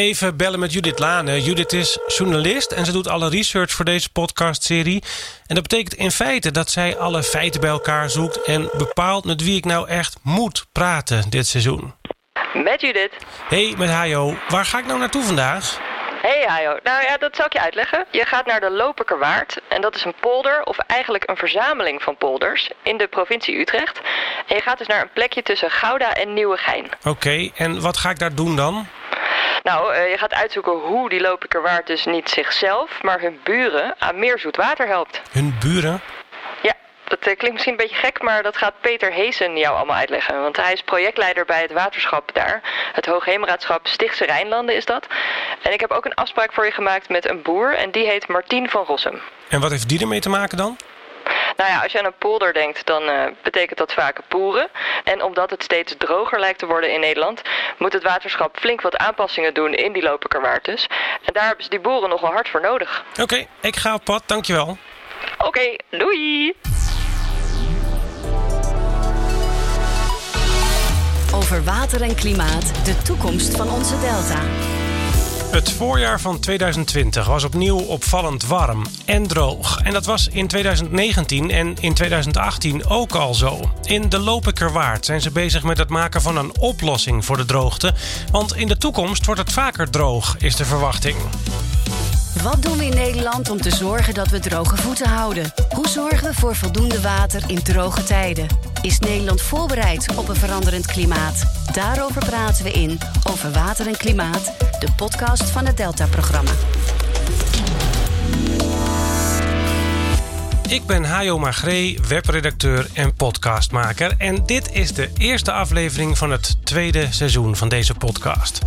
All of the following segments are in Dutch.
Even bellen met Judith Lane. Judith is journalist en ze doet alle research voor deze podcastserie. En dat betekent in feite dat zij alle feiten bij elkaar zoekt... en bepaalt met wie ik nou echt moet praten dit seizoen. Met Judith. Hey, met Hajo. Waar ga ik nou naartoe vandaag? Hey Hajo, nou ja, dat zal ik je uitleggen. Je gaat naar de Loperkerwaard en dat is een polder, of eigenlijk een verzameling van polders, in de provincie Utrecht. En je gaat dus naar een plekje tussen Gouda en Nieuwegein. Oké, en wat ga ik daar doen dan? Nou, uh, je gaat uitzoeken hoe die Loperkerwaard dus niet zichzelf, maar hun buren aan meer zoet water helpt. Hun buren? Ja, dat uh, klinkt misschien een beetje gek, maar dat gaat Peter Heesen jou allemaal uitleggen. Want hij is projectleider bij het waterschap daar. Het Hoogheemraadschap Stichtse Rijnlanden is dat. En ik heb ook een afspraak voor je gemaakt met een boer en die heet Martien van Rossum. En wat heeft die ermee te maken dan? Nou ja, als je aan een polder denkt, dan uh, betekent dat vaak poeren. En omdat het steeds droger lijkt te worden in Nederland, moet het waterschap flink wat aanpassingen doen in die Loperkerwaard dus. En daar hebben ze die boeren nogal hard voor nodig. Oké, okay, ik ga op pad, dankjewel. Oké, okay, doei! Over water en klimaat, de toekomst van onze delta. Het voorjaar van 2020 was opnieuw opvallend warm en droog. En dat was in 2019 en in 2018 ook al zo. In de Lopikerwaard zijn ze bezig met het maken van een oplossing voor de droogte. Want in de toekomst wordt het vaker droog, is de verwachting. Wat doen we in Nederland om te zorgen dat we droge voeten houden? Hoe zorgen we voor voldoende water in droge tijden? Is Nederland voorbereid op een veranderend klimaat? Daarover praten we in Over Water en Klimaat, de podcast van het Delta-programma. Ik ben Hajo Magree, webredacteur en podcastmaker. En dit is de eerste aflevering van het tweede seizoen van deze podcast.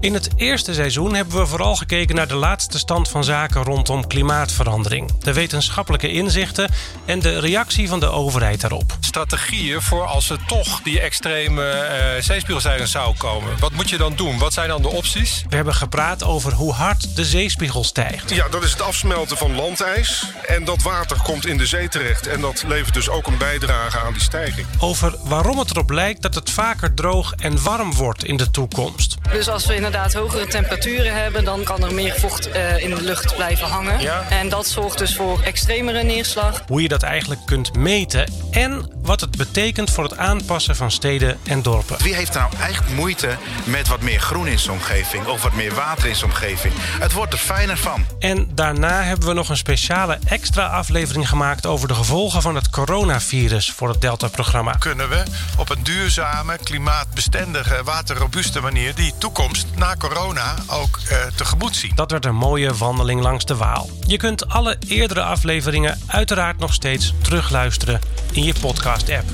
In het eerste seizoen hebben we vooral gekeken naar de laatste stand van zaken rondom klimaatverandering, de wetenschappelijke inzichten en de reactie van de overheid daarop. Strategieën voor als er toch die extreme uh, zeespiegelstijging zou komen. Wat moet je dan doen? Wat zijn dan de opties? We hebben gepraat over hoe hard de zeespiegel stijgt. Ja, dat is het afsmelten van landijs. En dat water komt in de zee terecht. En dat levert dus ook een bijdrage aan die stijging. Over waarom het erop lijkt dat het vaker droog en warm wordt in de toekomst. Dus als we inderdaad hogere temperaturen hebben, dan kan er meer vocht uh, in de lucht blijven hangen. Ja. En dat zorgt dus voor extremere neerslag. Hoe je dat eigenlijk kunt meten en wat het betekent voor het aanpassen van steden en dorpen. Wie heeft nou echt moeite met wat meer groen in zijn omgeving of wat meer water in zijn omgeving? Het wordt er fijner van. En daarna hebben we nog een speciale extra aflevering gemaakt over de gevolgen van het coronavirus voor het Delta-programma. Kunnen we op een duurzame, klimaatbestendige, waterrobuuste manier die toekomst na corona ook uh, tegemoet zien? Dat werd een mooie wandeling langs de Waal. Je kunt alle eerdere afleveringen uiteraard nog steeds terugluisteren in je podcast-app.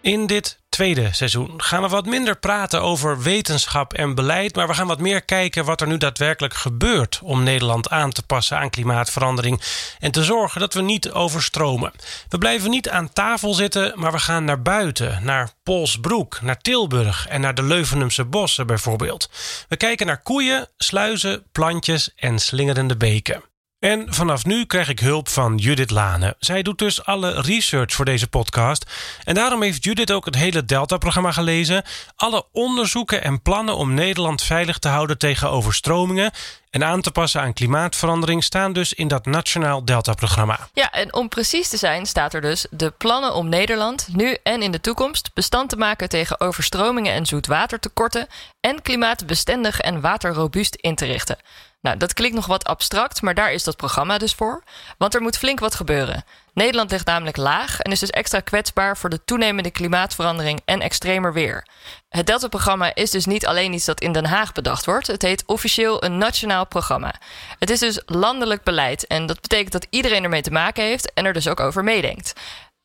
In dit tweede seizoen gaan we wat minder praten over wetenschap en beleid, maar we gaan wat meer kijken wat er nu daadwerkelijk gebeurt om Nederland aan te passen aan klimaatverandering en te zorgen dat we niet overstromen. We blijven niet aan tafel zitten, maar we gaan naar buiten, naar Polsbroek, naar Tilburg en naar de Leuvenumse bossen bijvoorbeeld. We kijken naar koeien, sluizen, plantjes en slingerende beken. En vanaf nu krijg ik hulp van Judith Lane. Zij doet dus alle research voor deze podcast. En daarom heeft Judith ook het hele Delta-programma gelezen. Alle onderzoeken en plannen om Nederland veilig te houden tegen overstromingen en aan te passen aan klimaatverandering staan dus in dat Nationaal Delta-programma. Ja, en om precies te zijn staat er dus de plannen om Nederland nu en in de toekomst bestand te maken tegen overstromingen en zoetwatertekorten en klimaatbestendig en waterrobuust in te richten. Nou, dat klinkt nog wat abstract, maar daar is dat programma dus voor. Want er moet flink wat gebeuren. Nederland ligt namelijk laag en is dus extra kwetsbaar voor de toenemende klimaatverandering en extremer weer. Het Delta-programma is dus niet alleen iets dat in Den Haag bedacht wordt. Het heet officieel een nationaal programma. Het is dus landelijk beleid en dat betekent dat iedereen ermee te maken heeft en er dus ook over meedenkt.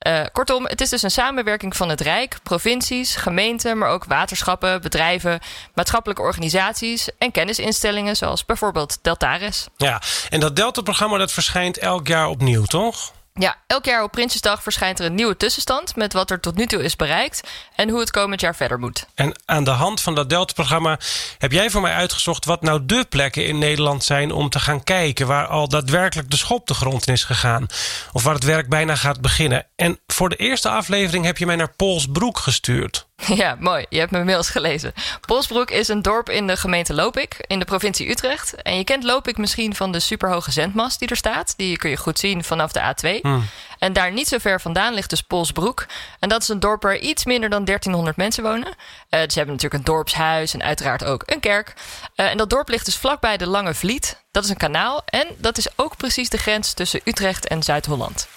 Uh, kortom, het is dus een samenwerking van het Rijk, provincies, gemeenten, maar ook waterschappen, bedrijven, maatschappelijke organisaties en kennisinstellingen, zoals bijvoorbeeld Deltares. Ja, en dat Delta-programma dat verschijnt elk jaar opnieuw, toch? Ja, elk jaar op Prinsjesdag verschijnt er een nieuwe tussenstand met wat er tot nu toe is bereikt en hoe het komend jaar verder moet. En aan de hand van dat Delta-programma heb jij voor mij uitgezocht wat nou de plekken in Nederland zijn om te gaan kijken waar al daadwerkelijk de schop de grond in is gegaan. Of waar het werk bijna gaat beginnen. En voor de eerste aflevering heb je mij naar Polsbroek gestuurd. Ja, mooi. Je hebt mijn mails gelezen. Polsbroek is een dorp in de gemeente Lopik in de provincie Utrecht. En je kent Lopik misschien van de superhoge zendmast die er staat. Die kun je goed zien vanaf de A2. En daar niet zo ver vandaan ligt dus Polsbroek. En dat is een dorp waar iets minder dan 1300 mensen wonen. Uh, ze hebben natuurlijk een dorpshuis en uiteraard ook een kerk. Uh, en dat dorp ligt dus vlakbij de Lange Vliet. Dat is een kanaal en dat is ook precies de grens tussen Utrecht en Zuid-Holland.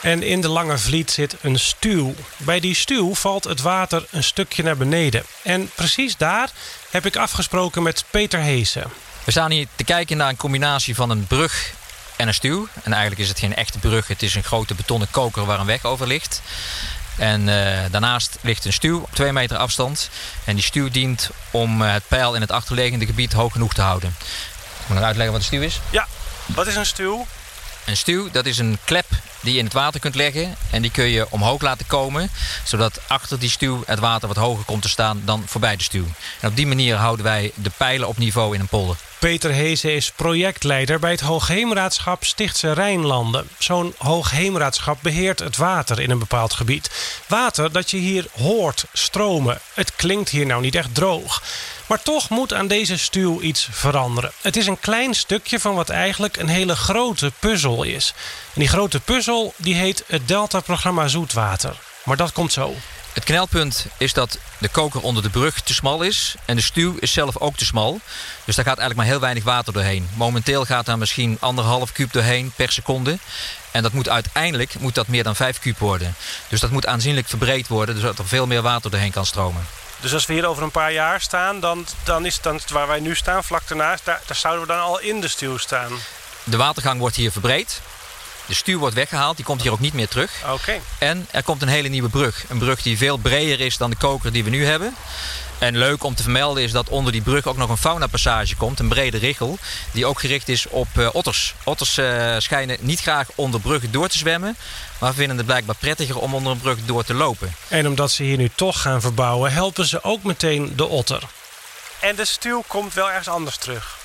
En in de Lange Vliet zit een stuw. Bij die stuw valt het water een stukje naar beneden. En precies daar heb ik afgesproken met Peter Heesen. We staan hier te kijken naar een combinatie van een brug en een stuw. En eigenlijk is het geen echte brug. Het is een grote betonnen koker waar een weg over ligt. En uh, daarnaast ligt een stuw op twee meter afstand. En die stuw dient om uh, het pijl in het achterliggende gebied hoog genoeg te houden. Ik moet nog uitleggen wat een stuw is. Ja, wat is een stuw? Een stuw, dat is een klep die je in het water kunt leggen. En die kun je omhoog laten komen. Zodat achter die stuw het water wat hoger komt te staan dan voorbij de stuw. En op die manier houden wij de pijlen op niveau in een polder. Peter Heese is projectleider bij het Hoogheemraadschap Stichtse Rijnlanden. Zo'n Hoogheemraadschap beheert het water in een bepaald gebied. Water dat je hier hoort stromen. Het klinkt hier nou niet echt droog. Maar toch moet aan deze stuw iets veranderen. Het is een klein stukje van wat eigenlijk een hele grote puzzel is. En die grote puzzel die heet het Delta-programma Zoetwater. Maar dat komt zo. Het knelpunt is dat de koker onder de brug te smal is. En de stuw is zelf ook te smal. Dus daar gaat eigenlijk maar heel weinig water doorheen. Momenteel gaat daar misschien anderhalf kuub doorheen per seconde. En dat moet uiteindelijk moet dat meer dan 5 kuub worden. Dus dat moet aanzienlijk verbreed worden, zodat er veel meer water doorheen kan stromen. Dus als we hier over een paar jaar staan, dan, dan is het dan waar wij nu staan, vlak daarnaast, daar, daar zouden we dan al in de stuw staan. De watergang wordt hier verbreed. De stuw wordt weggehaald, die komt hier ook niet meer terug. Oké. En er komt een hele nieuwe brug. Een brug die veel breder is dan de koker die we nu hebben. En leuk om te vermelden is dat onder die brug ook nog een faunapassage komt. Een brede richel. Die ook gericht is op uh, otters. Otters uh, schijnen niet graag onder bruggen door te zwemmen. Maar vinden het blijkbaar prettiger om onder een brug door te lopen. En omdat ze hier nu toch gaan verbouwen, helpen ze ook meteen de otter. En de stuw komt wel ergens anders terug.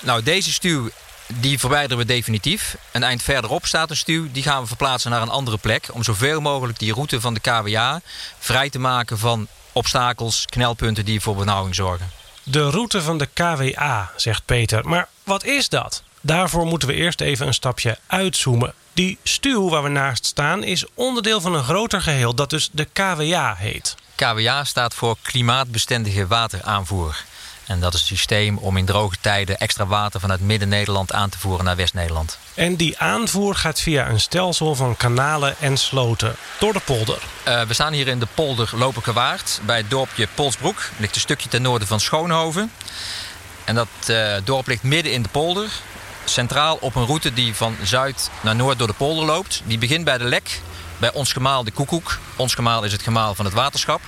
Nou, deze stuw die verwijderen we definitief. Een eind verderop staat een stuw. Die gaan we verplaatsen naar een andere plek. Om zoveel mogelijk die route van de KWA vrij te maken van obstakels, knelpunten die voor benauwing zorgen. De route van de KWA, zegt Peter. Maar wat is dat? Daarvoor moeten we eerst even een stapje uitzoomen. Die stuw waar we naast staan is onderdeel van een groter geheel dat dus de KWA heet. KWA staat voor klimaatbestendige wateraanvoer. En dat is een systeem om in droge tijden extra water vanuit Midden-Nederland aan te voeren naar West-Nederland. En die aanvoer gaat via een stelsel van kanalen en sloten door de polder. Uh, we staan hier in de polder Loperkewaard bij het dorpje Polsbroek. Dat ligt een stukje ten noorden van Schoonhoven. En dat uh, dorp ligt midden in de polder. Centraal op een route die van zuid naar noord door de polder loopt. Die begint bij de Lek bij ons gemaal de koekoek. Ons gemaal is het gemaal van het waterschap.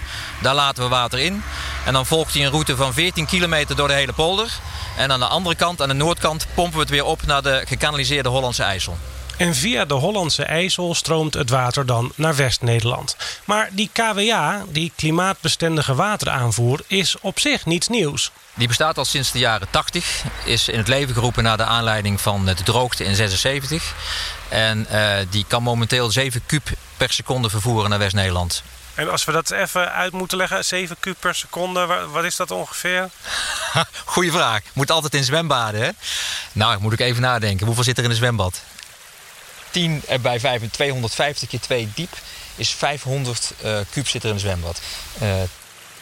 Daar laten we water in. En dan volgt hij een route van 14 kilometer door de hele polder. En aan de andere kant, aan de noordkant, pompen we het weer op naar de gekanaliseerde Hollandse IJssel. En via de Hollandse IJssel stroomt het water dan naar West-Nederland. Maar die KWA, die klimaatbestendige wateraanvoer, is op zich niets nieuws. Die bestaat al sinds de jaren 80. Is in het leven geroepen naar de aanleiding van de droogte in 76. En uh, die kan momenteel 7 kub per seconde vervoeren naar West-Nederland. En als we dat even uit moeten leggen, 7 kub per seconde, wat is dat ongeveer? Goeie vraag. Moet altijd in zwembaden, hè? Nou, moet ik even nadenken. Hoeveel zit er in een zwembad? 10 bij 5, 250 keer 2 diep is 500 uh, kub zit er in een zwembad. Uh,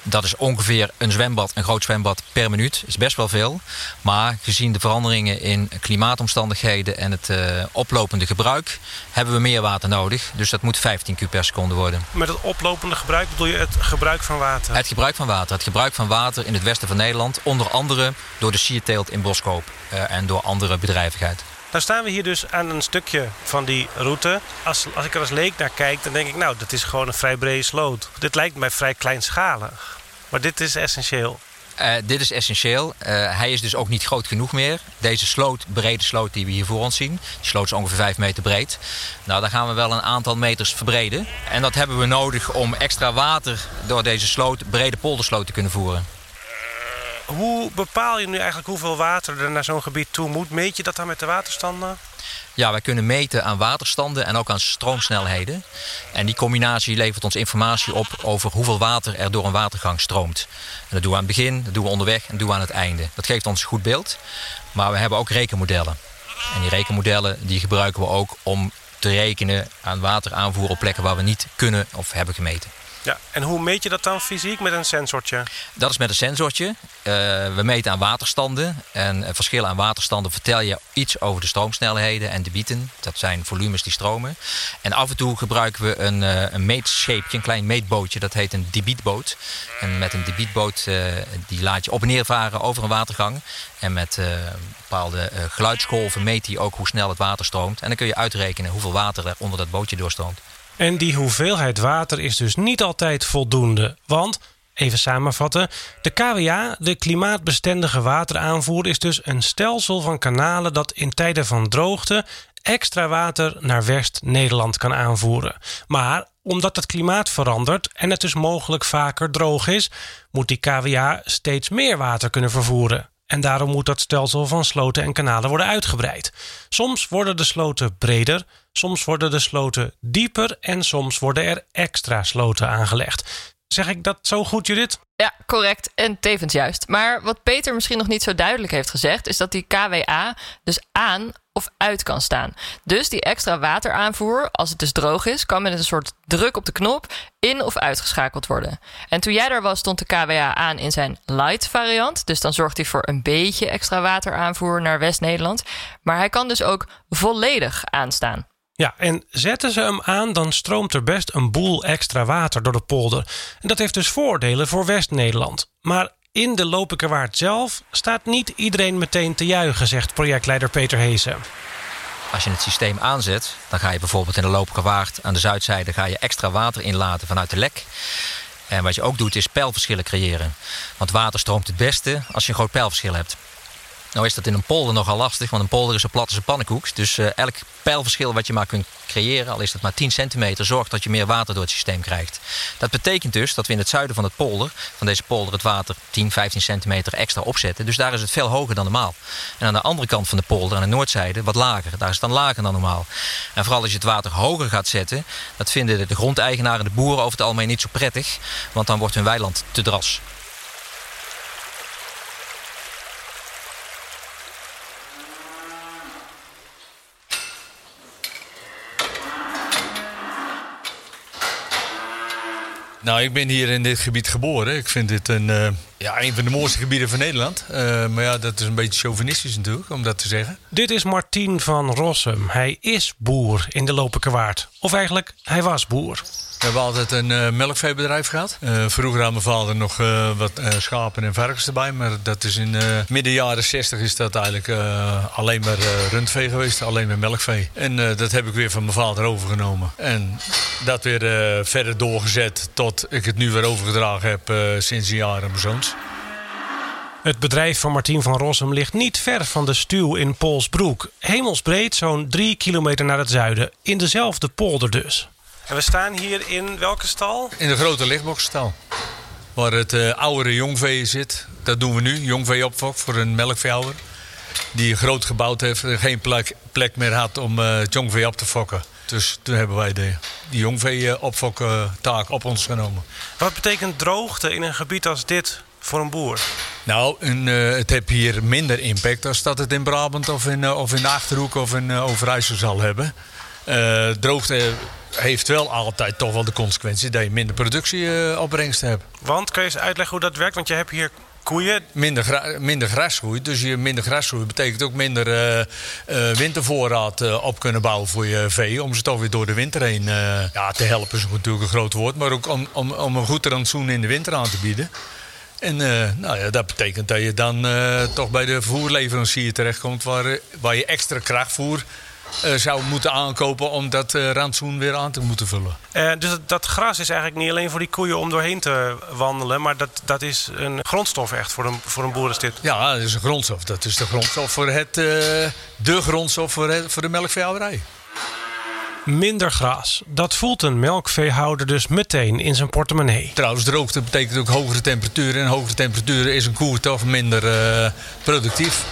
dat is ongeveer een zwembad, een groot zwembad per minuut. Dat is best wel veel. Maar gezien de veranderingen in klimaatomstandigheden en het uh, oplopende gebruik... hebben we meer water nodig. Dus dat moet 15 kub per seconde worden. Met het oplopende gebruik bedoel je het gebruik van water? Het gebruik van water. Het gebruik van water in het westen van Nederland. Onder andere door de sierteelt in Boskoop uh, en door andere bedrijvigheid. Nou staan we hier dus aan een stukje van die route. Als, als ik er als leek naar kijk, dan denk ik... nou, dat is gewoon een vrij brede sloot. Dit lijkt mij vrij kleinschalig. Maar dit is essentieel. Uh, dit is essentieel. Uh, hij is dus ook niet groot genoeg meer. Deze sloot, brede sloot die we hier voor ons zien. Die sloot is ongeveer 5 meter breed. Nou, daar gaan we wel een aantal meters verbreden. En dat hebben we nodig om extra water door deze sloot, brede poldersloot te kunnen voeren. Hoe bepaal je nu eigenlijk hoeveel water er naar zo'n gebied toe moet? Meet je dat dan met de waterstanden? Ja, wij kunnen meten aan waterstanden en ook aan stroomsnelheden. En die combinatie levert ons informatie op over hoeveel water er door een watergang stroomt. Dat doen we aan het begin, dat doen we onderweg en dat doen we aan het einde. Dat geeft ons een goed beeld. Maar we hebben ook rekenmodellen. En die rekenmodellen die gebruiken we ook om te rekenen aan wateraanvoer op plekken waar we niet kunnen of hebben gemeten. Ja, en hoe meet je dat dan fysiek met een sensortje? Dat is met een sensortje. Uh, we meten aan waterstanden. En verschillen aan waterstanden vertel je iets over de stroomsnelheden en debieten. Dat zijn volumes die stromen. En af en toe gebruiken we een, uh, een meetscheepje, een klein meetbootje. Dat heet een debietboot. En met een debietboot die laat je op en neer varen over een watergang. En met bepaalde geluidsgolven meet hij ook hoe snel het water stroomt. En dan kun je uitrekenen hoeveel water er onder dat bootje doorstroomt. En die hoeveelheid water is dus niet altijd voldoende. Want, even samenvatten, de KWA, de klimaatbestendige wateraanvoer, is dus een stelsel van kanalen dat in tijden van droogte extra water naar West-Nederland kan aanvoeren. Maar omdat het klimaat verandert en het dus mogelijk vaker droog is, moet die KWA steeds meer water kunnen vervoeren. En daarom moet dat stelsel van sloten en kanalen worden uitgebreid. Soms worden de sloten breder, soms worden de sloten dieper en soms worden er extra sloten aangelegd. Zeg ik dat zo goed, Judith? Ja, correct en tevens juist. Maar wat Peter misschien nog niet zo duidelijk heeft gezegd, is dat die KWA dus aan of uit kan staan. Dus die extra wateraanvoer, als het dus droog is, kan met een soort druk op de knop in of uitgeschakeld worden. En toen jij daar was, stond de KWA aan in zijn light variant. Dus dan zorgt hij voor een beetje extra wateraanvoer naar West-Nederland. Maar hij kan dus ook volledig aanstaan. Ja, en zetten ze hem aan, dan stroomt er best een boel extra water door de polder. En dat heeft dus voordelen voor West-Nederland. Maar in de Lopikerwaard zelf staat niet iedereen meteen te juichen, zegt projectleider Peter Heesen. Als je het systeem aanzet, dan ga je bijvoorbeeld in de Lopikerwaard aan de zuidzijde ga je extra water inlaten vanuit de lek. En wat je ook doet is pijlverschillen creëren. Want water stroomt het beste als je een groot pijlverschil hebt. Nou is dat in een polder nogal lastig, want een polder is een pannenkoek. Dus uh, elk pijlverschil wat je maar kunt creëren, al is dat maar 10 centimeter, zorgt dat je meer water door het systeem krijgt. Dat betekent dus dat we in het zuiden van het polder, van deze polder, het water 10, 15 centimeter extra opzetten. Dus daar is het veel hoger dan normaal. En aan de andere kant van de polder, aan de noordzijde, wat lager. Daar is het dan lager dan normaal. En vooral als je het water hoger gaat zetten, dat vinden de grondeigenaren, de boeren over het algemeen niet zo prettig, want dan wordt hun weiland te dras. Nou, ik ben hier in dit gebied geboren. Ik vind dit een, uh, ja, een van de mooiste gebieden van Nederland. Uh, maar ja, dat is een beetje chauvinistisch natuurlijk, om dat te zeggen. Dit is Martien van Rossum. Hij is boer in de Lopikerwaard. Of eigenlijk, hij was boer. We hebben altijd een uh, melkveebedrijf gehad. Uh, vroeger had mijn vader nog uh, wat schapen en varkens erbij. Maar dat is in midden jaren 60 is dat eigenlijk alleen maar rundvee geweest. Alleen maar melkvee. En dat heb ik weer van mijn vader overgenomen. En dat weer verder doorgezet tot ik het nu weer overgedragen heb sinds een jaar aan mijn zoons. Het bedrijf van Martien van Rossum ligt niet ver van de stuw in Polsbroek. Hemelsbreed zo'n drie kilometer naar het zuiden. In dezelfde polder dus. En we staan hier in welke stal? In de grote lichtboxstal. Waar het uh, oudere jongvee zit. Dat doen we nu, jongveeopfok voor een melkveehouder. Die groot gebouwd heeft en geen plek, plek meer had om uh, het jongvee op te fokken. Dus toen hebben wij de, die jongvee-opfokken-taak op ons genomen. Wat betekent droogte in een gebied als dit voor een boer? Nou, een, uh, het heeft hier minder impact als dat het in Brabant of in, uh, of in de Achterhoek of in uh, Overijssel zal hebben. droogte heeft wel altijd toch wel de consequentie dat je minder productieopbrengst hebt. Want, kan je eens uitleggen hoe dat werkt? Want je hebt hier koeien. Minder, gra minder grasgroei. Dus je minder grasgroei betekent ook minder uh, uh, wintervoorraad uh, op kunnen bouwen voor je vee. Om ze toch weer door de winter heen ja, te helpen, is natuurlijk een groot woord. Maar ook om, om, om een goed rantsoen in de winter aan te bieden. En nou ja, dat betekent dat je dan toch bij de voerleverancier terechtkomt waar, waar je extra krachtvoer uh, zou moeten aankopen om dat uh, rantsoen weer aan te moeten vullen. Uh, dus dat, dat, gras is eigenlijk niet alleen voor die koeien om doorheen te wandelen, maar dat, dat is een grondstof echt voor een, voor een boerenstip. Ja, dat is een grondstof. Dat is de grondstof voor het, de grondstof voor, het, voor de melkveehouderij. Minder gras. Dat voelt een melkveehouder dus meteen in zijn portemonnee. Trouwens, droogte betekent ook hogere temperaturen. En hogere temperaturen is een koe toch minder uh, productief.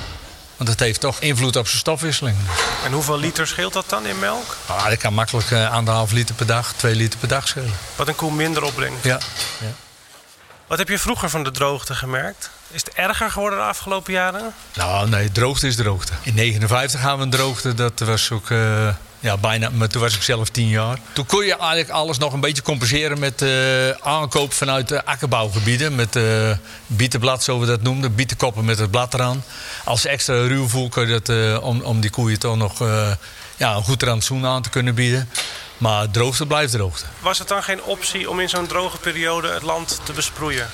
Want het heeft toch invloed op zijn stofwisseling. En hoeveel liter scheelt dat dan in melk? Ah, dat kan makkelijk uh, anderhalf liter per dag, twee liter per dag schelen. Wat een koe minder opbrengt. Ja. ja. Wat heb je vroeger van de droogte gemerkt? Is het erger geworden de afgelopen jaren? Nou, nee, droogte is droogte. In 59 gaan we een droogte. Dat was ook uh, ja, bijna, maar toen was ik zelf tien jaar. Toen kon je eigenlijk alles nog een beetje compenseren met uh, aankoop vanuit de akkerbouwgebieden. Met uh, bietenblad, zoals we dat noemden. Bietenkoppen met het blad eraan. Als extra ruwvoer kun je dat, om, om die koeien toch nog ja, een goed rantsoen aan te kunnen bieden. Maar droogte blijft droogte. Was het dan geen optie om in zo'n droge periode het land te besproeien?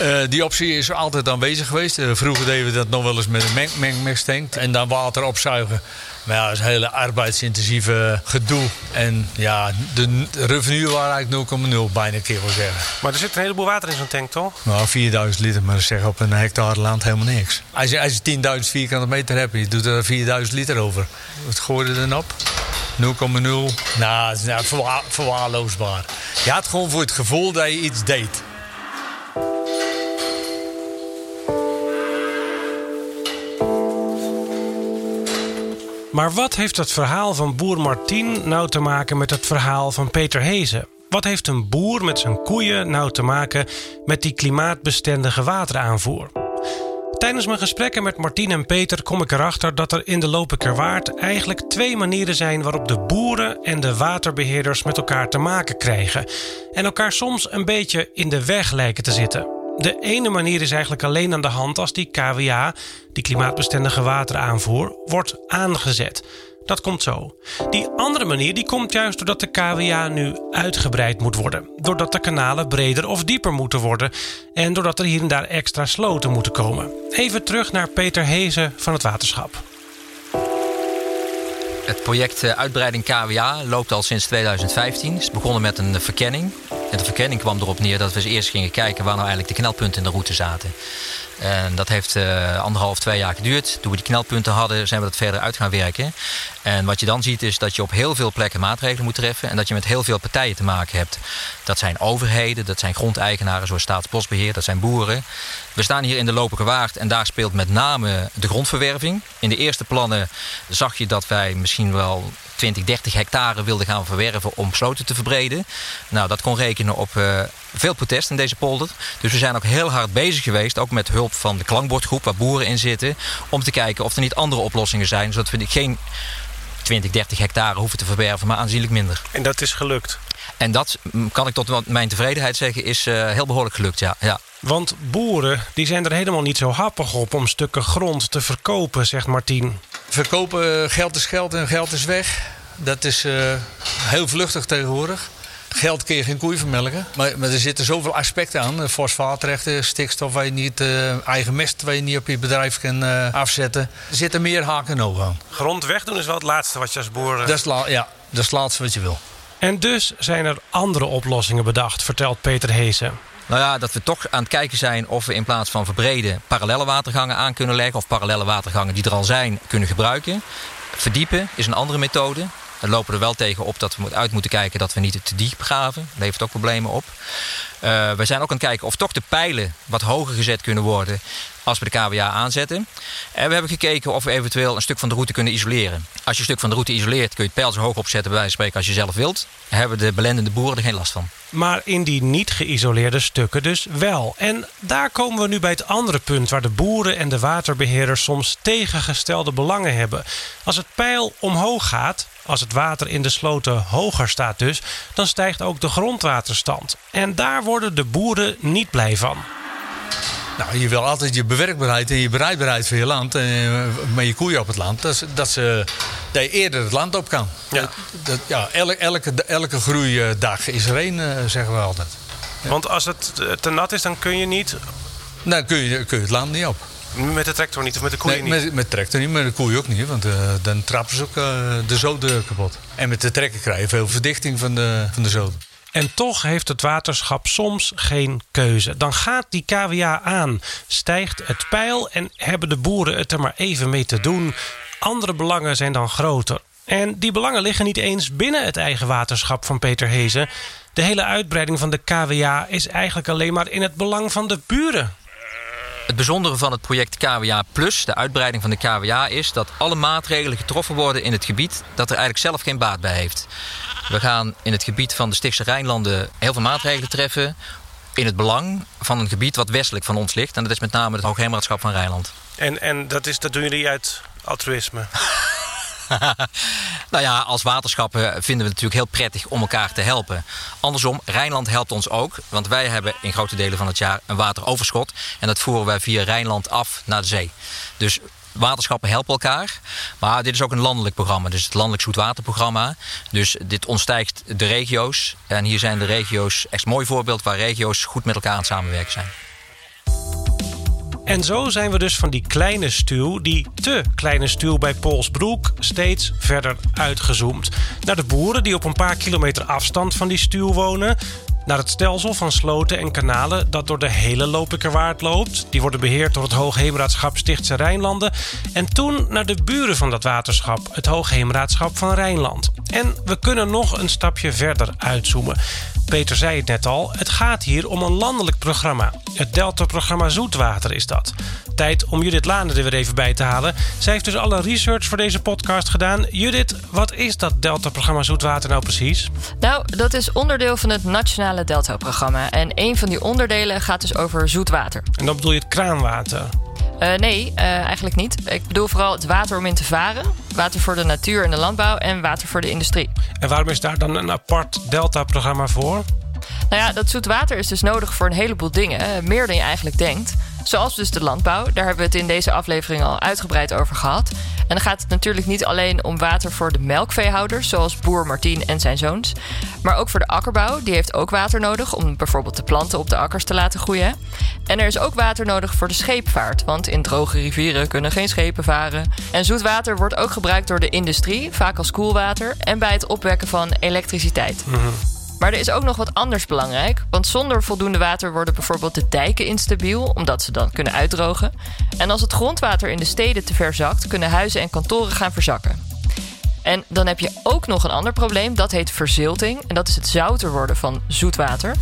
Uh, die optie is altijd aanwezig geweest. Uh, vroeger deden we dat nog wel eens met een meng mengmesttank. En dan water opzuigen. Maar ja, dat is een hele arbeidsintensieve gedoe. En ja, de revenue waren eigenlijk 0,0 bijna een keer wil zeggen. Maar er zit een heleboel water in zo'n tank, toch? Nou, 4000 liter, maar dat zeg op een hectare land helemaal niks. Als je, als je 10.000 vierkante meter hebt, je doet er 4000 liter over. Wat gooi je er dan op? 0,0. Nou, dat is nou verwa verwaarloosbaar. Je had gewoon voor het gevoel dat je iets deed. Maar wat heeft het verhaal van boer Martien nou te maken met het verhaal van Peter Hezen? Wat heeft een boer met zijn koeien nou te maken met die klimaatbestendige wateraanvoer? Tijdens mijn gesprekken met Martien en Peter kom ik erachter dat er in de Lopikerwaard eigenlijk twee manieren zijn waarop de boeren en de waterbeheerders met elkaar te maken krijgen en elkaar soms een beetje in de weg lijken te zitten. De ene manier is eigenlijk alleen aan de hand als die KWA, die klimaatbestendige wateraanvoer, wordt aangezet. Dat komt zo. Die andere manier die komt juist doordat de KWA nu uitgebreid moet worden. Doordat de kanalen breder of dieper moeten worden. En doordat er hier en daar extra sloten moeten komen. Even terug naar Peter Hezen van het waterschap. Het project eh, uitbreiding KWA loopt al sinds 2015. Het is begonnen met een verkenning. En de verkenning kwam erop neer dat we eerst gingen kijken waar nou eigenlijk de knelpunten in de route zaten. En dat heeft uh, anderhalf, twee jaar geduurd. Toen we die knelpunten hadden, zijn we dat verder uit gaan werken. En wat je dan ziet is dat je op heel veel plekken maatregelen moet treffen. En dat je met heel veel partijen te maken hebt. Dat zijn overheden, dat zijn grondeigenaren zoals Staatsbosbeheer, dat zijn boeren. We staan hier in de Lopige Waard en daar speelt met name de grondverwerving. In de eerste plannen zag je dat wij misschien wel 20, 30 hectare wilden gaan verwerven om sloten te verbreden. Nou, dat kon rekenen op uh, veel protest in deze polder. Dus we zijn ook heel hard bezig geweest, ook met hulp van de klankbordgroep waar boeren in zitten, om te kijken of er niet andere oplossingen zijn, zodat we geen 20, 30 hectare hoeven te verwerven, maar aanzienlijk minder. En dat is gelukt? En dat, kan ik tot mijn tevredenheid zeggen, is uh, heel behoorlijk gelukt, ja. ja. Want boeren die zijn er helemaal niet zo happig op om stukken grond te verkopen, zegt Martien. Verkopen, geld is geld en geld is weg. Dat is uh, heel vluchtig tegenwoordig. Geld kun je geen koeien vermelken. Maar, maar, er zitten zoveel aspecten aan. Fosfaatrechten, stikstof waar je niet, uh, eigen mest waar je niet op je bedrijf kan uh, afzetten. Er zitten meer haken en ogen aan. Grond wegdoen is wel het laatste wat je als boer... Dat is, ja, dat is het laatste wat je wil. En dus zijn er andere oplossingen bedacht, vertelt Peter Heesen. Nou ja, dat we toch aan het kijken zijn of we in plaats van verbreden parallele watergangen aan kunnen leggen. Of parallele watergangen die er al zijn kunnen gebruiken. Verdiepen is een andere methode. We lopen er wel tegen op dat we uit moeten kijken dat we niet te diep graven. Dat levert ook problemen op. Uh, we zijn ook aan het kijken of toch de pijlen wat hoger gezet kunnen worden als we de KWA aanzetten. En we hebben gekeken of we eventueel een stuk van de route kunnen isoleren. Als je een stuk van de route isoleert kun je het pijl zo hoog opzetten bij wijze van spreken als je zelf wilt. Hebben de belendende boeren er geen last van. Maar in die niet geïsoleerde stukken dus wel. En daar komen we nu bij het andere punt waar de boeren en de waterbeheerders soms tegengestelde belangen hebben. Als het pijl omhoog gaat, als het water in de sloten hoger staat dus, dan stijgt ook de grondwaterstand. En daar worden de boeren niet blij van. Nou, je wil altijd je bewerkbaarheid en je bereidbaarheid voor je land en eh, met je koeien op het land. Dat, dat, ze, dat je eerder het land op kan. Ja. Dat, ja, elke, elke, elke groeidag is er één, eh, zeggen we altijd. Want als het te nat is, dan kun je niet. Dan kun je, kun je het land niet op. Met de tractor niet of met de koeien nee, niet? Met, met de tractor niet, met de koeien ook niet. Want uh, dan trappen ze ook uh, de zoden kapot. En met de trekker krijg je veel verdichting van de, van de zoden. En toch heeft het waterschap soms geen keuze. Dan gaat die KWA aan, stijgt het pijl en hebben de boeren het er maar even mee te doen. Andere belangen zijn dan groter. En die belangen liggen niet eens binnen het eigen waterschap van Peter Hezen. De hele uitbreiding van de KWA is eigenlijk alleen maar in het belang van de buren. Het bijzondere van het project KWA Plus, de uitbreiding van de KWA, is dat alle maatregelen getroffen worden in het gebied dat er eigenlijk zelf geen baat bij heeft. We gaan in het gebied van de Stichtse Rijnlanden heel veel maatregelen treffen in het belang van een gebied wat westelijk van ons ligt. En dat is met name het Hoogheemraadschap van Rijnland. En, en dat, is, dat doen jullie uit altruïsme? nou ja, als waterschappen vinden we het natuurlijk heel prettig om elkaar te helpen. Andersom, Rijnland helpt ons ook. Want wij hebben in grote delen van het jaar een wateroverschot. En dat voeren wij via Rijnland af naar de zee. Dus waterschappen helpen elkaar. Maar dit is ook een landelijk programma. Dus het landelijk zoetwaterprogramma. Dus dit ontstijgt de regio's. En hier zijn de regio's echt een mooi voorbeeld waar regio's goed met elkaar aan het samenwerken zijn. En zo zijn we dus van die kleine stuw, die te kleine stuw bij Polsbroek, steeds verder uitgezoomd. Naar de boeren die op een paar kilometer afstand van die stuw wonen. Naar het stelsel van sloten en kanalen dat door de hele Lopikerwaard loopt. Die worden beheerd door het Hoogheemraadschap Stichtse Rijnlanden. En toen naar de buren van dat waterschap, het Hoogheemraadschap van Rijnland. En we kunnen nog een stapje verder uitzoomen. Peter zei het net al, het gaat hier om een landelijk programma. Het Delta-programma Zoetwater is dat. Tijd om Judith Lane er weer even bij te halen. Zij heeft dus alle research voor deze podcast gedaan. Judith, wat is dat Delta-programma Zoetwater nou precies? Nou, dat is onderdeel van het Nationale Delta-programma. En een van die onderdelen gaat dus over zoetwater. En dan bedoel je het kraanwater? Uh, nee, uh, eigenlijk niet. Ik bedoel vooral het water om in te varen. Water voor de natuur en de landbouw en water voor de industrie. En waarom is daar dan een apart Delta-programma voor? Nou ja, dat zoet water is dus nodig voor een heleboel dingen. Meer dan je eigenlijk denkt. Zoals dus de landbouw. Daar hebben we het in deze aflevering al uitgebreid over gehad. En dan gaat het natuurlijk niet alleen om water voor de melkveehouders, zoals boer Martien en zijn zoons. Maar ook voor de akkerbouw. Die heeft ook water nodig om bijvoorbeeld de planten op de akkers te laten groeien. En er is ook water nodig voor de scheepvaart. Want in droge rivieren kunnen geen schepen varen. En zoet water wordt ook gebruikt door de industrie, vaak als koelwater. En bij het opwekken van elektriciteit. Mhm. Maar er is ook nog wat anders belangrijk. Want zonder voldoende water worden bijvoorbeeld de dijken instabiel, omdat ze dan kunnen uitdrogen. En als het grondwater in de steden te ver zakt, kunnen huizen en kantoren gaan verzakken. En dan heb je ook nog een ander probleem, dat heet verzilting. En dat is het zouter worden van zoetwater.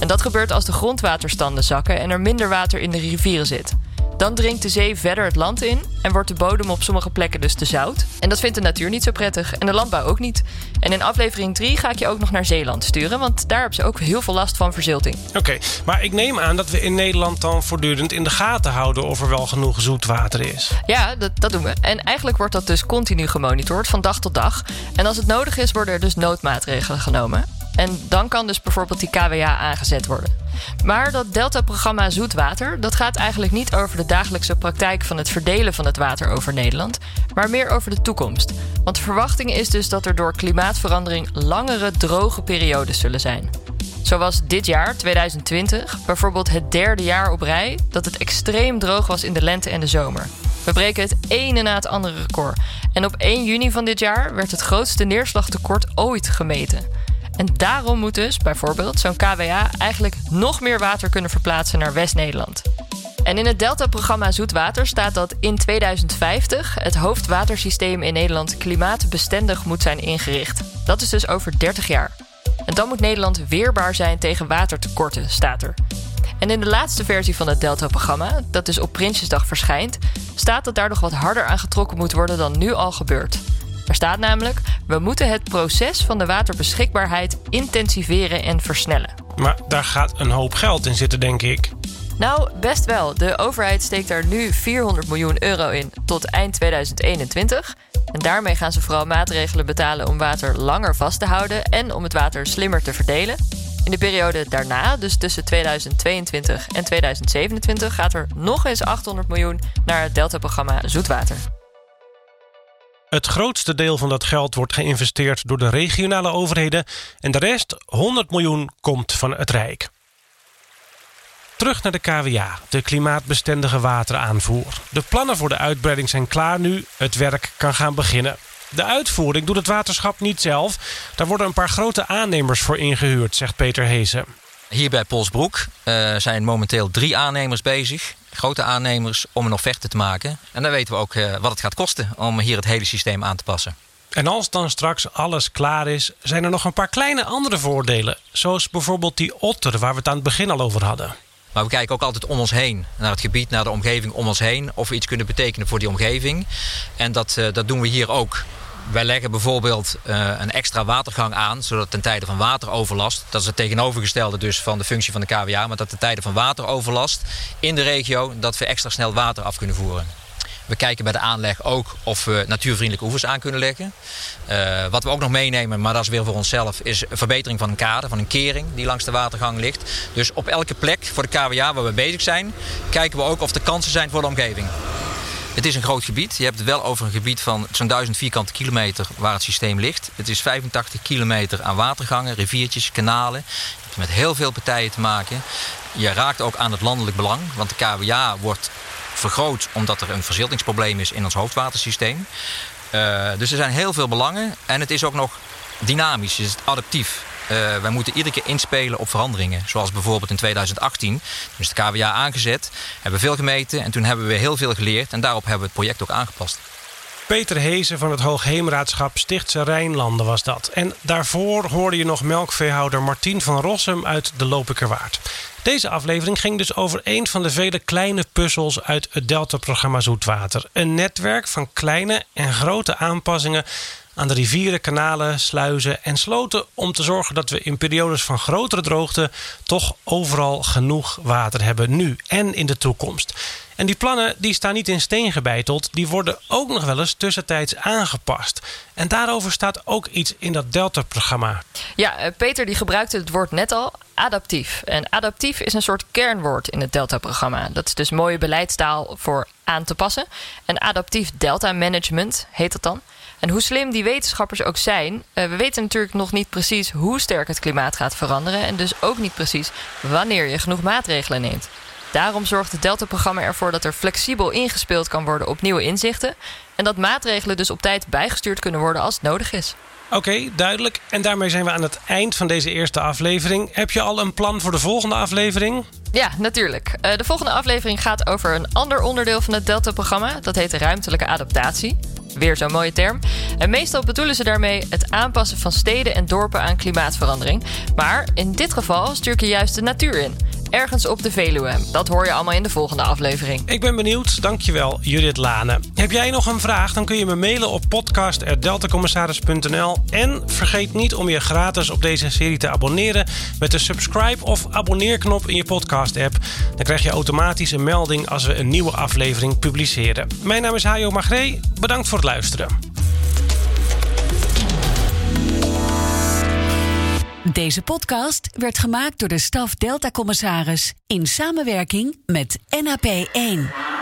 En dat gebeurt als de grondwaterstanden zakken en er minder water in de rivieren zit. Dan dringt de zee verder het land in en wordt de bodem op sommige plekken dus te zout. En dat vindt de natuur niet zo prettig en de landbouw ook niet. En in aflevering 3 ga ik je ook nog naar Zeeland sturen, want daar hebben ze ook heel veel last van verzilting. Oké, maar ik neem aan dat we in Nederland dan voortdurend in de gaten houden of er wel genoeg zoetwater is. Ja, dat, dat doen we. En eigenlijk wordt dat dus continu gemonitord van dag tot dag. En als het nodig is, worden er dus noodmaatregelen genomen. En dan kan dus bijvoorbeeld die KWA aangezet worden. Maar dat Delta-programma Zoetwater, dat gaat eigenlijk niet over de dagelijkse praktijk van het verdelen van het water over Nederland, maar meer over de toekomst. Want de verwachting is dus dat er door klimaatverandering langere droge periodes zullen zijn. Zoals dit jaar, 2020, bijvoorbeeld het derde jaar op rij dat het extreem droog was in de lente en de zomer. We breken het ene na het andere record. En op 1 juni van dit jaar werd het grootste neerslagtekort ooit gemeten. En daarom moet dus bijvoorbeeld zo'n KWA eigenlijk nog meer water kunnen verplaatsen naar West-Nederland. En in het Delta-programma Zoetwater staat dat in 2050 het hoofdwatersysteem in Nederland klimaatbestendig moet zijn ingericht. Dat is dus over 30 jaar. En dan moet Nederland weerbaar zijn tegen watertekorten, staat er. En in de laatste versie van het Delta-programma, dat dus op Prinsjesdag verschijnt, staat dat daar nog wat harder aan getrokken moet worden dan nu al gebeurt. Er staat namelijk: we moeten het proces van de waterbeschikbaarheid intensiveren en versnellen. Maar daar gaat een hoop geld in zitten, denk ik. Nou, best wel. De overheid steekt daar nu 400 miljoen euro in tot eind 2021. En daarmee gaan ze vooral maatregelen betalen om water langer vast te houden en om het water slimmer te verdelen. In de periode daarna, dus tussen 2022 en 2027, gaat er nog eens 800 miljoen naar het Delta-programma Zoetwater. Het grootste deel van dat geld wordt geïnvesteerd door de regionale overheden en de rest, 100 miljoen, komt van het Rijk. Terug naar de KWA, de klimaatbestendige wateraanvoer. De plannen voor de uitbreiding zijn klaar nu, het werk kan gaan beginnen. De uitvoering doet het waterschap niet zelf. Daar worden een paar grote aannemers voor ingehuurd, zegt Peter Hezen. Hier bij Polsbroek uh, zijn momenteel drie aannemers bezig grote aannemers om een offerte te maken. En dan weten we ook uh, wat het gaat kosten om hier het hele systeem aan te passen. En als dan straks alles klaar is, zijn er nog een paar kleine andere voordelen. Zoals bijvoorbeeld die otter waar we het aan het begin al over hadden. Maar we kijken ook altijd om ons heen, naar het gebied, naar de omgeving om ons heen. Of we iets kunnen betekenen voor die omgeving. En dat, uh, dat doen we hier ook. Wij leggen bijvoorbeeld uh, een extra watergang aan, zodat ten tijde van wateroverlast, dat is het tegenovergestelde dus van de functie van de KWA, maar dat ten tijde van wateroverlast in de regio, dat we extra snel water af kunnen voeren. We kijken bij de aanleg ook of we natuurvriendelijke oevers aan kunnen leggen. Uh, wat we ook nog meenemen, maar dat is weer voor onszelf, is een verbetering van een kade, van een kering die langs de watergang ligt. Dus op elke plek voor de KWA waar we bezig zijn, kijken we ook of er kansen zijn voor de omgeving. Het is een groot gebied. Je hebt het wel over een gebied van zo'n 1000 vierkante kilometer waar het systeem ligt. Het is 85 kilometer aan watergangen, riviertjes, kanalen. Je hebt met heel veel partijen te maken. Je raakt ook aan het landelijk belang, want de KWA wordt vergroot omdat er een verziltingsprobleem is in ons hoofdwatersysteem. Uh, dus er zijn heel veel belangen en het is ook nog dynamisch, het is adaptief. Uh, wij moeten iedere keer inspelen op veranderingen. Zoals bijvoorbeeld in 2018, toen is de KWA aangezet, hebben veel gemeten en toen hebben we heel veel geleerd en daarop hebben we het project ook aangepast. Peter Hezen van het Hoogheemraadschap Stichtse Rijnlanden was dat. En daarvoor hoorde je nog melkveehouder Martien van Rossum uit de Lopikerwaard. Deze aflevering ging dus over een van de vele kleine puzzels uit het Delta-programma Zoetwater. Een netwerk van kleine en grote aanpassingen aan de rivieren, kanalen, sluizen en sloten om te zorgen dat we in periodes van grotere droogte toch overal genoeg water hebben nu en in de toekomst. En die plannen die staan niet in steen gebeiteld, die worden ook nog wel eens tussentijds aangepast. En daarover staat ook iets in dat Delta-programma. Ja, eh, Peter die gebruikte het woord net al, adaptief. En adaptief is een soort kernwoord in het Delta-programma. Dat is dus mooie beleidstaal voor aan te passen. En adaptief Delta-management heet dat dan. En hoe slim die wetenschappers ook zijn, eh, we weten natuurlijk nog niet precies hoe sterk het klimaat gaat veranderen. En dus ook niet precies wanneer je genoeg maatregelen neemt. Daarom zorgt het Delta-programma ervoor dat er flexibel ingespeeld kan worden op nieuwe inzichten. En dat maatregelen dus op tijd bijgestuurd kunnen worden als het nodig is. Oké, duidelijk. En daarmee zijn we aan het eind van deze eerste aflevering. Heb je al een plan voor de volgende aflevering? Ja, natuurlijk. Uh, de volgende aflevering gaat over een ander onderdeel van het Delta-programma. Dat heet ruimtelijke adaptatie. Weer zo'n mooie term. En meestal bedoelen ze daarmee het aanpassen van steden en dorpen aan klimaatverandering. Maar in dit geval stuur je juist de natuur in ergens op de Veluwe. Dat hoor je allemaal in de volgende aflevering. Ik ben benieuwd. Dankjewel, Judith Lane. Heb jij nog een vraag? Dan kun je me mailen op podcast.deltacommissaris.nl. En vergeet niet om je gratis op deze serie te abonneren met de subscribe of abonneerknop in je podcast-app. Dan krijg je automatisch een melding als we een nieuwe aflevering publiceren. Mijn naam is Hajo Magree. Bedankt voor het luisteren. Deze podcast werd gemaakt door de staf Delta Commissaris in samenwerking met NAP 1.